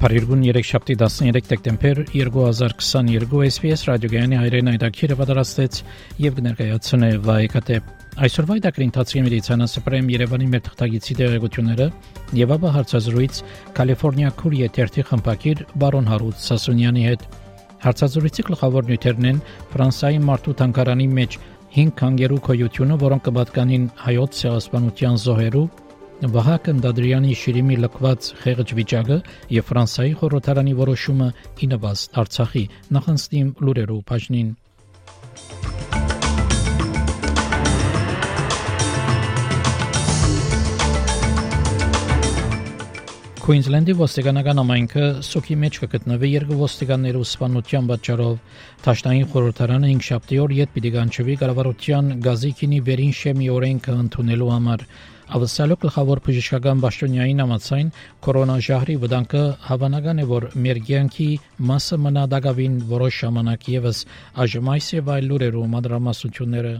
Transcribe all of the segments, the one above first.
Փարիգուն 3-շաբթի 13 դեկտեմբեր 2022 SPS ռադիոգյանի հայրենի այդակիրը պատրաստեց եւ կներկայացնե վայեկատե այսօրվա այդակրի ընթացքի մեդիցինասպրեմ Երևանի մեր թղթագիտի տեղեկությունները եւ ապա հարցազրույց Կալիֆոռնիա քուր եթերթի խմբակիր բարոն Հարութ Սասունյանի հետ հարցազրույցի գլխավոր նյութերն են Ֆրանսիայի մարդու թանկարանի մեջ 5 քանգերու քոյությունը, որոնք կպատկանին հայոց ցեղասպանության զոհերու Վահագն Դադրյանի շիրիմի լքված խեղճ վիճակը եւ Ֆրանսիայի խորհրդարանի որոշումը ինվազ Արցախի նախանցնիմ լուրերով բաժնին Քուինզլենդի ոստիկանական ամայնքը սոքի մեջ կգտնվի երկու ոստիկանների սպանության պատճառով Թաշնային խորհրդարանը 5 շաբթի օր յետ պիտի կանչվի կառավարության գազիկինի վերին շեմի օրենքը ընդունելու համար Ավսալո գլխավոր բժշկական ճշտոնյային համացայն կորոնաժահրի վտանգը հավանական է որ մեր ցանկի մասը մնա դակավին որոշ ժամանակ եւս այժմ այս եւ այլ լուրերու մադրամասությունները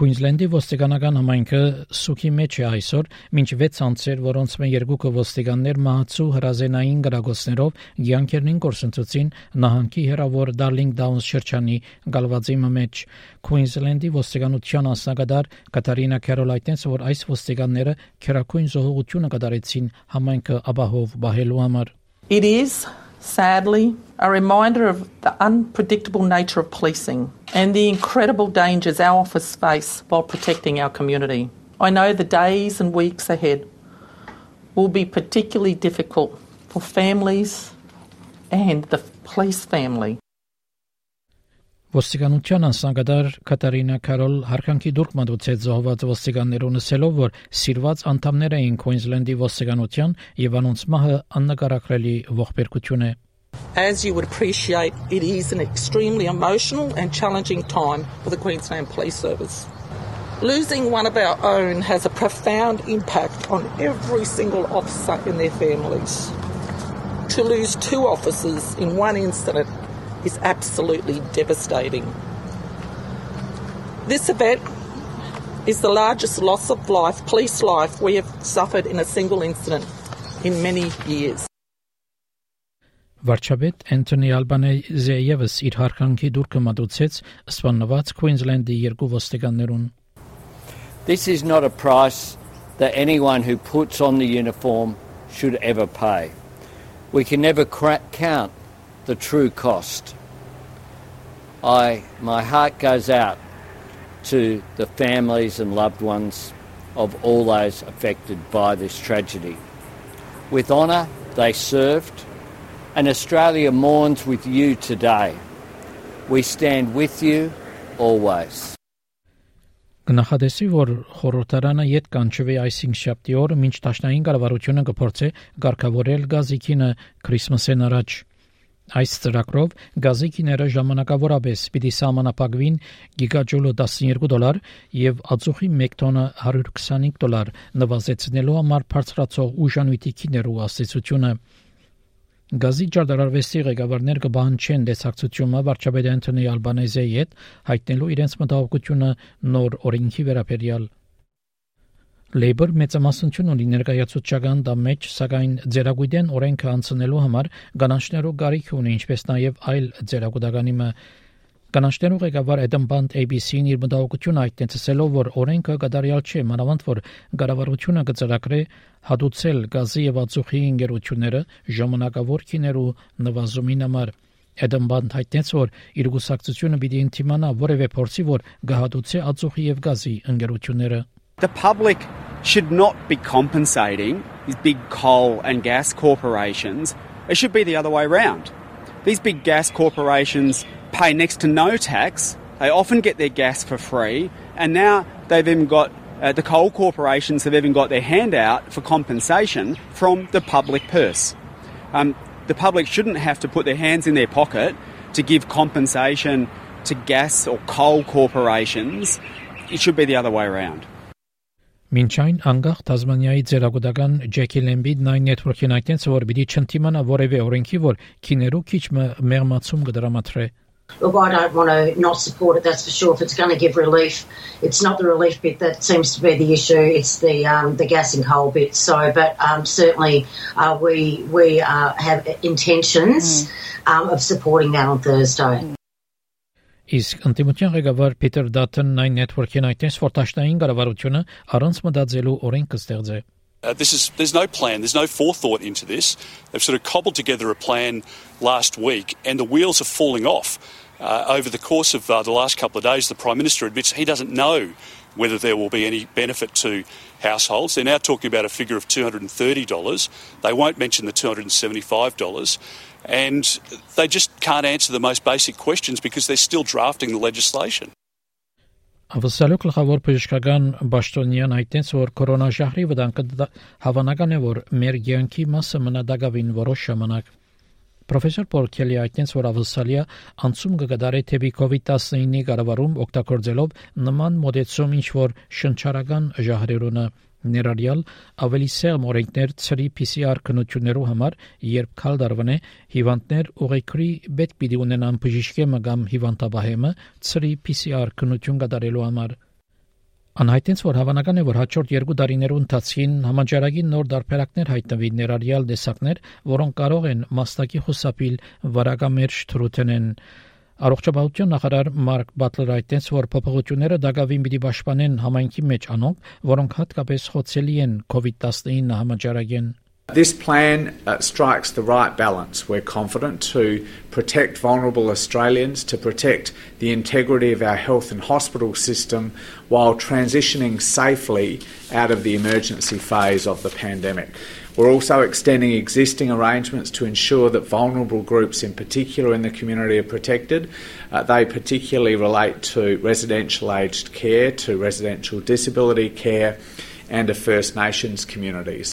Քուինզլենդի ոստիկանական համայնքը սուքի մեջ է այսօր, մինչ 6 անձեր, որոնց մեն երկուքը ոստիկաններ մահացու հրազենային գրագոցներով յանքերնին կորսնցուցին նահանգի հերավոր Darling Downs շրջանի գալվածի մեջ։ Քուինզլենդի ոստիկանության ասնագետար Կատարինա Քերոլայտենսը որ այս ոստիկանները քերակույն զոհողությունը կատարեցին համայնքը ապահով բահելու համար։ It is sadly, a reminder of the unpredictable nature of policing and the incredible dangers our office face while protecting our community. I know the days and weeks ahead will be particularly difficult for families and the police family. Ոստիկանության անսանգադար Կատարինա Կարոլ հարկանքի դուրք մատուցեց զոհված ոստիկաններուն ասելով, որ սիրված անդամներ էին Քուինզլենդի ոստիկանության եւ անոնց մահը աննկարագրելի ողբերգություն է։ As you would appreciate, it is an extremely emotional and challenging time for the Queensland Police Service. Losing one of our own has a profound impact on every single officer and their families. To lose two officers in one incident is absolutely devastating. This event is the largest loss of life, police life, we have suffered in a single incident in many years. Վարչապետ Անտոնի Ալբանեզը եւս իր հարկանքի դուրքը մատուցեց սպանված Քուինզլենդի երկու ոստիկաններուն This is not a price that anyone who puts on the uniform should ever pay. We can never count the true cost. I, my heart goes out to the families and loved ones of all those affected by this tragedy. With honour, they served, and Australia mourns with you today. We stand with you always. Կնախադեսի որ խորհրդարանը յետ կանչվի այսինք շաբթի օրը ոչ տաշնային կառավարությունը կփորձի ղեկավարել գազիկինը Քրիսմասեն առաջ Այս ծրագրով գազիկիները ժամանակավորապես պիտի սահմանապակվին գիգաջոլը 12 դոլար եւ ածուխի 1 տոնը 125 դոլար նվազեցնելու համար բարձրացող ուժանույթի քիներու ասացությունը Գազի ջարդարարվեստի ղեկավարներ կբանչեն դեսակցությունը վարչապետ Անտոնի Ալբանեզեի հետ հայտնելու իրենց մտահոգությունը նոր օրենքի վերաբերյալ Labor մեծամասնություն ունի ներկայացուցչական դա մեջ, սակայն ձերագույդեն օրենքը անցնելու համար կանանչներով գարիք ունի, ինչպես նաև այլ ձերագուդականի մը Կանանչներով ղեկավար Էդեմ Բանդ ABC-ին իր մտահոգությունը հայտնեցելով, որ օրենքը կդարյալ չէ, մանավանդ որ կառավարությունը կծրագրե հադուցել գազի եւ ածուխի ընկերությունները ժամանակավոր քիներու նվազումին համար Էդեմ Բանդ հայտնեց, որ իր գուսակցությունը պիտի ինտիմանա որևէ փորձի, որ գահադուցե ածուխի եւ գազի ընկերությունները The public should not be compensating these big coal and gas corporations. It should be the other way around. these big gas corporations pay next to no tax. They often get their gas for free, and now they've even got uh, the coal corporations have even got their hand out for compensation from the public purse. Um, the public shouldn't have to put their hands in their pocket to give compensation to gas or coal corporations. It should be the other way around. Մինչ այն անկախ Թազմանիայի ձերագուտական Ջեքի Լեմբիդն այն նետվորքին այդտենց որ պիտի չընտիմանա որևէ օրենքի որ քիներու քիչ մեղմացում կդրամատրե Look, I don't want to not support it, that's for sure. If it's going to give relief, it's not the relief bit that seems to be the issue, it's the um, the gas and coal bit. So, but um, certainly uh, we, we uh, have intentions mm. um, of supporting that on Thursday. Իսկ ընտիմության ղեկավար Փիթեր Դաթն այն նետվորքին այդտես որ տաշնային կառավարությունը առանց մտածելու օրենք կստեղծե Uh, this is, there's no plan, there's no forethought into this. They've sort of cobbled together a plan last week, and the wheels are falling off. Uh, over the course of uh, the last couple of days, the Prime Minister admits he doesn't know whether there will be any benefit to households. They're now talking about a figure of $230. They won't mention the $275. And they just can't answer the most basic questions because they're still drafting the legislation. Ավսալու գլխավոր բժշկական Բաշտոնյան հայտնեց, որ կորոնաժահրի վտանգը հավանական է, որ մեր ցանկի մասը մնա դակավին որոշ ժամանակ։ Պրոֆեսոր Պոլ Քելի հայտնեց, որ ավսալիա անցում կգդարի թեպի COVID-19-ի կառավարում օգտագործելով նման մոդեցում ինչ որ շնչարական ժահրերունը ներառյալ ավելի սեղմ օրենքներ ծրի PCR քննություններու համար, երբ քալ դարվնե հիվանդներ ուղեկրի պետք պիտի ունենան բժիշկեմը կամ հիվանդաբահեմը ծրի PCR քննություն կատարելու համար։ Անհայտենց որ հավանական է որ հաջորդ երկու տարիներու ընթացքին համաճարակի նոր դարբերակներ հայտնվի ներառյալ դեսակներ, որոնք կարող են մաստակի խուսափիլ վարակամերժ թրութենեն Առողջապահություն նախարար Մարկ Բատլերը այդտենց որ փոփոխությունները դակավին պիտի պաշտպանեն համայնքի մեջ անոնք, որոնք հատկապես խոցելի են COVID-19 համաճարակեն This plan uh, strikes the right balance. We're confident to protect vulnerable Australians, to protect the integrity of our health and hospital system while transitioning safely out of the emergency phase of the pandemic. We're also extending existing arrangements to ensure that vulnerable groups, in particular in the community, are protected. Uh, they particularly relate to residential aged care, to residential disability care, and to First Nations communities.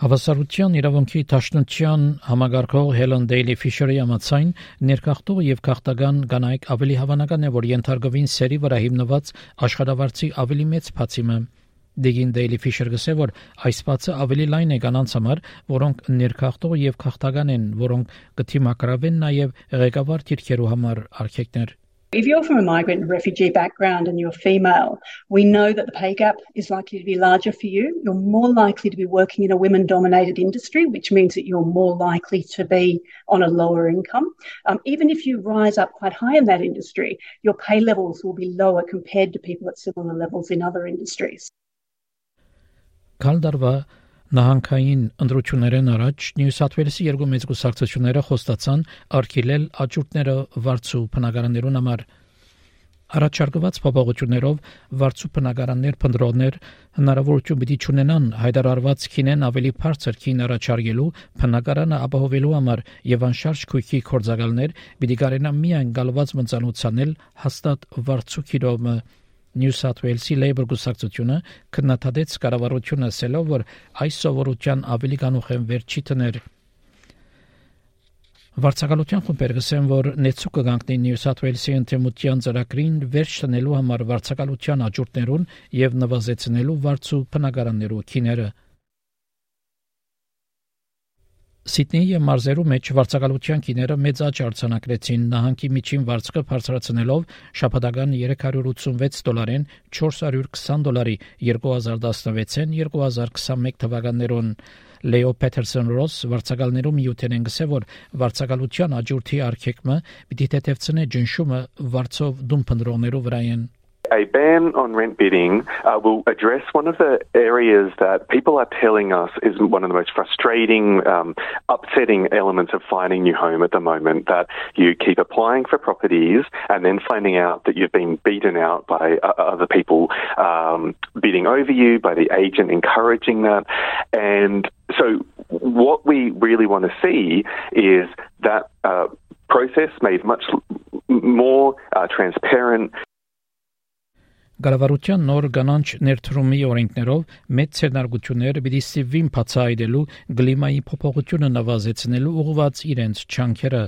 Հավասարության իրավունքի Տաշնության համագարկող Հելեն Դեյլի Ֆիշերի համաձայն ներքախտող եւ քաղաքական կանայք ավելի հավանական է որ ենթարկվին սերի վրա հիմնված աշխատավարձի ավելի մեծ փացիմը Դեգին Դեյլի Ֆիշեր գսե որ այս փացը ավելի լայն է կանանց համար, որոնք ներքախտող եւ քաղաքական են, որոնք կթիմակրավեն նաեւ ղեկավար թիրքերու համար արքեկներ If you're from a migrant and refugee background and you're female, we know that the pay gap is likely to be larger for you. You're more likely to be working in a women dominated industry, which means that you're more likely to be on a lower income. Um, even if you rise up quite high in that industry, your pay levels will be lower compared to people at similar levels in other industries. Նահանգային ընդրություններն առաջ Նյու Սաթ Վելսի երկու մեծ գուսակցությունները խոստացան արկելել աճուրդները վարձու բնակարաններուն համար առաջարկված փոփոխություններով վարձու բնակարաններ փնդրողներ հնարավորություն պիտի ունենան հայտարարված քինեն ավելի բարձր քին առաջարկելու բնակարանը ապահովելու համար եւ անշարժ քույքի կորձակալներ պիտի կարենան միայն գալված մնցանուցանել հաստատ վարձու քիրոմը New South Wales-ի Labour գուսակցությունը քննադատեց կառավարությունը ասելով, որ այս սովորության ավելի կանուխ են վերջի տներ։ Վարչակալության խումբերը գսեն, որ նեցուկը կանգնի New South Wales-ի ընդդիմության ծրագրին վերջ տնելու համար վարչակալության աճուրդներուն եւ նվազեցնելու վարձու բնակարաններու քիները։ Սիդնեի եւ մարզերու մեջ վարձակալության քիները մեծ աճ արձանագրեցին նահանգի միջին վարձկը բարձրացնելով շաբաթական 386 դոլարեն 420 դոլարի 2016-ին 2021 թվականներուն Լեո Պետերսոն Ռոս վարձակալներում յութեն են գսե որ վարձակալության աջուրթի արկեկմը պիտի թեթևցնե ջնշումը վարձով դում փնդրողներու վրայեն a ban on rent bidding uh, will address one of the areas that people are telling us is one of the most frustrating, um, upsetting elements of finding new home at the moment. That you keep applying for properties and then finding out that you've been beaten out by uh, other people um, bidding over you, by the agent encouraging that. And so what we really want to see is that uh, process made much more uh, transparent. Գարավարության նոր կանանչ ներդրումի օրենքներով մեծ ցերնարգություններ պիտի ստիվին բացահայտելու գլիմայի փոփոխությունը նվազեցնելու ուղղված իրենց չանքերը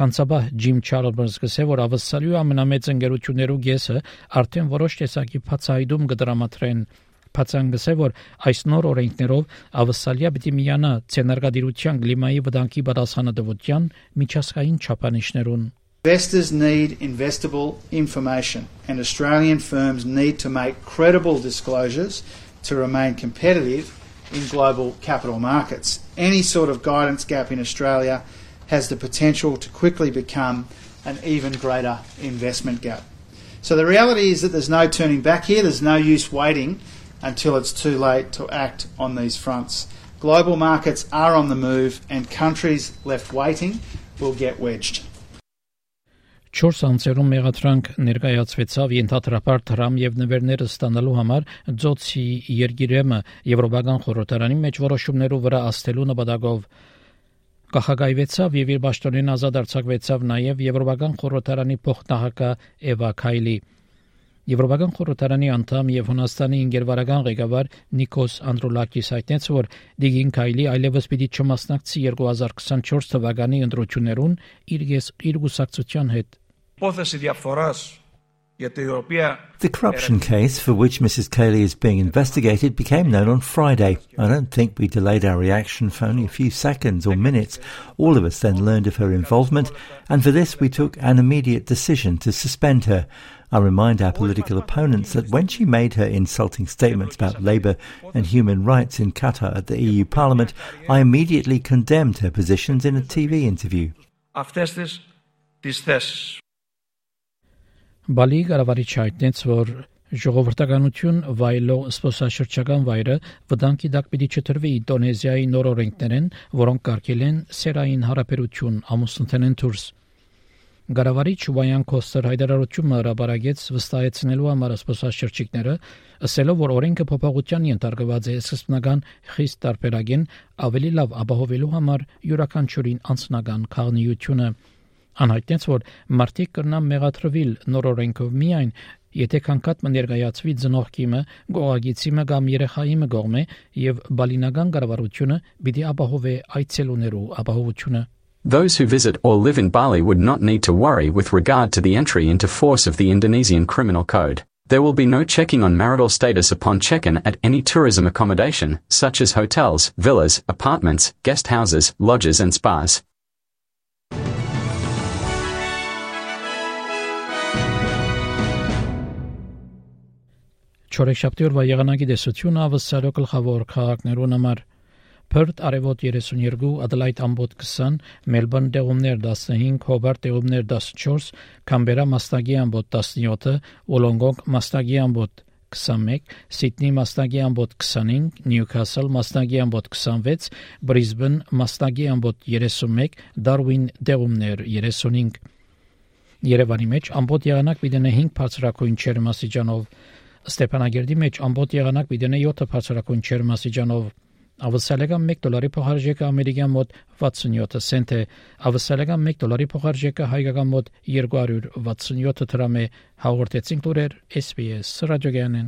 կանցաբահ Ջիմ Չարլզը գսե որ ավսալյու ամենամեծ ընկերություններու գեսը արդեն որոշ տեսակի բացահայտում կդրամատրեն Փացանգսե որ այս նոր օրենքներով ավսալիա պիտի միանա ցերնարգադիրության գլիմայի վտանգի պատասխանատվության միջազգային չափանիշներուն Investors need investable information, and Australian firms need to make credible disclosures to remain competitive in global capital markets. Any sort of guidance gap in Australia has the potential to quickly become an even greater investment gap. So the reality is that there's no turning back here, there's no use waiting until it's too late to act on these fronts. Global markets are on the move, and countries left waiting will get wedged. 4 անցերում մեղադրանք ներկայացվեցավ ենթադրաբար դրամ եւ նվերները ստանալու համար ծոցի երգիրեմը եվրոպական խորհրդարանի մեջ որոշումներով վրա աստելու նպատակով կախագայվեցավ եւ իր ճշտորեն ազատ արձակվեցավ նաեւ եվրոպական խորհրդարանի փոխնահակա Էվա Քայլի Եվրոպական խորհրդարանի անդամ եւ Հունաստանի ինգերվարական ղեկավար Նիկոս Անդրոլակիս հայտնեց, որ Դիգին Քայլի այլևս պիտի չմասնակցի 2024 թվականի ընտրություններուն իր իր գուսակցության հետ υπόθεση διαφθοράς The corruption case for which Mrs. Cayley is being investigated became known on Friday. I don't think we delayed our reaction for only a few seconds or minutes. All of us then learned of her involvement, and for this we took an immediate decision to suspend her. I remind our political opponents that when she made her insulting statements about labour and human rights in Qatar at the EU Parliament, I immediately condemned her positions in a TV interview. Բալի կառավարիչ հայտնեց, որ ժողովրդականություն վայելող սպոսաշրջական վայրը վտանգի դակ պիտի չտրվի Ինդոնեզիայի նոր օրենքներեն, որոնք կարգել են սերային հարաբերություն ամուսնութենեն դուրս։ Գարավարիչ Վայան Կոստեր հայտարարությունը հրաբարագեց վստահեցնելու համար սպոսաշրջիկները, ասելով, որ օրենքը փոփոխության ենթարկված է սկզբնական խիստ տարբերակին ավելի լավ ապահովելու համար յուրաքանչյուրին անձնական քաղաքնիությունը Անհայտնեց, որ մարտիկ կրնան մեղադրվել նոր օրենքով միայն եթե քանքատ մներգայացվի ծնողքիմը, գողագիցիմը կամ երեխայիմը գողմե եւ բալինական կառավարությունը պիտի ապահովե այցելուներու ապահովությունը Those who visit or live in Bali would not need to worry with regard to the entry into force of the Indonesian Criminal Code. There will be no checking on marital status upon check-in at any tourism accommodation, such as hotels, villas, apartments, guest houses, lodges and spas. Չորեքշաբթի օրվա եղանակի տեսությունը ավսալո գլխավոր քաղաքներուն համար. Perth արևոտ 32, Adelaide ամբոտ 20, Melbourne դեղումներ 15, Hobart դեղումներ 14, Canberra մաստագի ամբոտ 17, Wollongong մաստագի ամբոտ 21, Sydney մաստագի ամբոտ 25, Newcastle մաստագի ամբոտ 26, Brisbane մաստագի ամբոտ 31, Darwin դեղումներ 35 Երևանի մեջ ամբոտ եղանակ պիտի 5 բարձրակույն չերմասիջանով Ստեփանագերդի մեջ ամբողջ եղանակ պիտի 7 բարձրակույն չերմասիջանով Ավսալեգան 1 դոլարի փոխարժեքը ամերիկյան մոտ 67 سنت է։ Ավսալեգան 1 դոլարի փոխարժեքը հայկական մոտ 267 դրամ է։ Հաղորդեցին լուրեր SPS ռադիոգյանեն։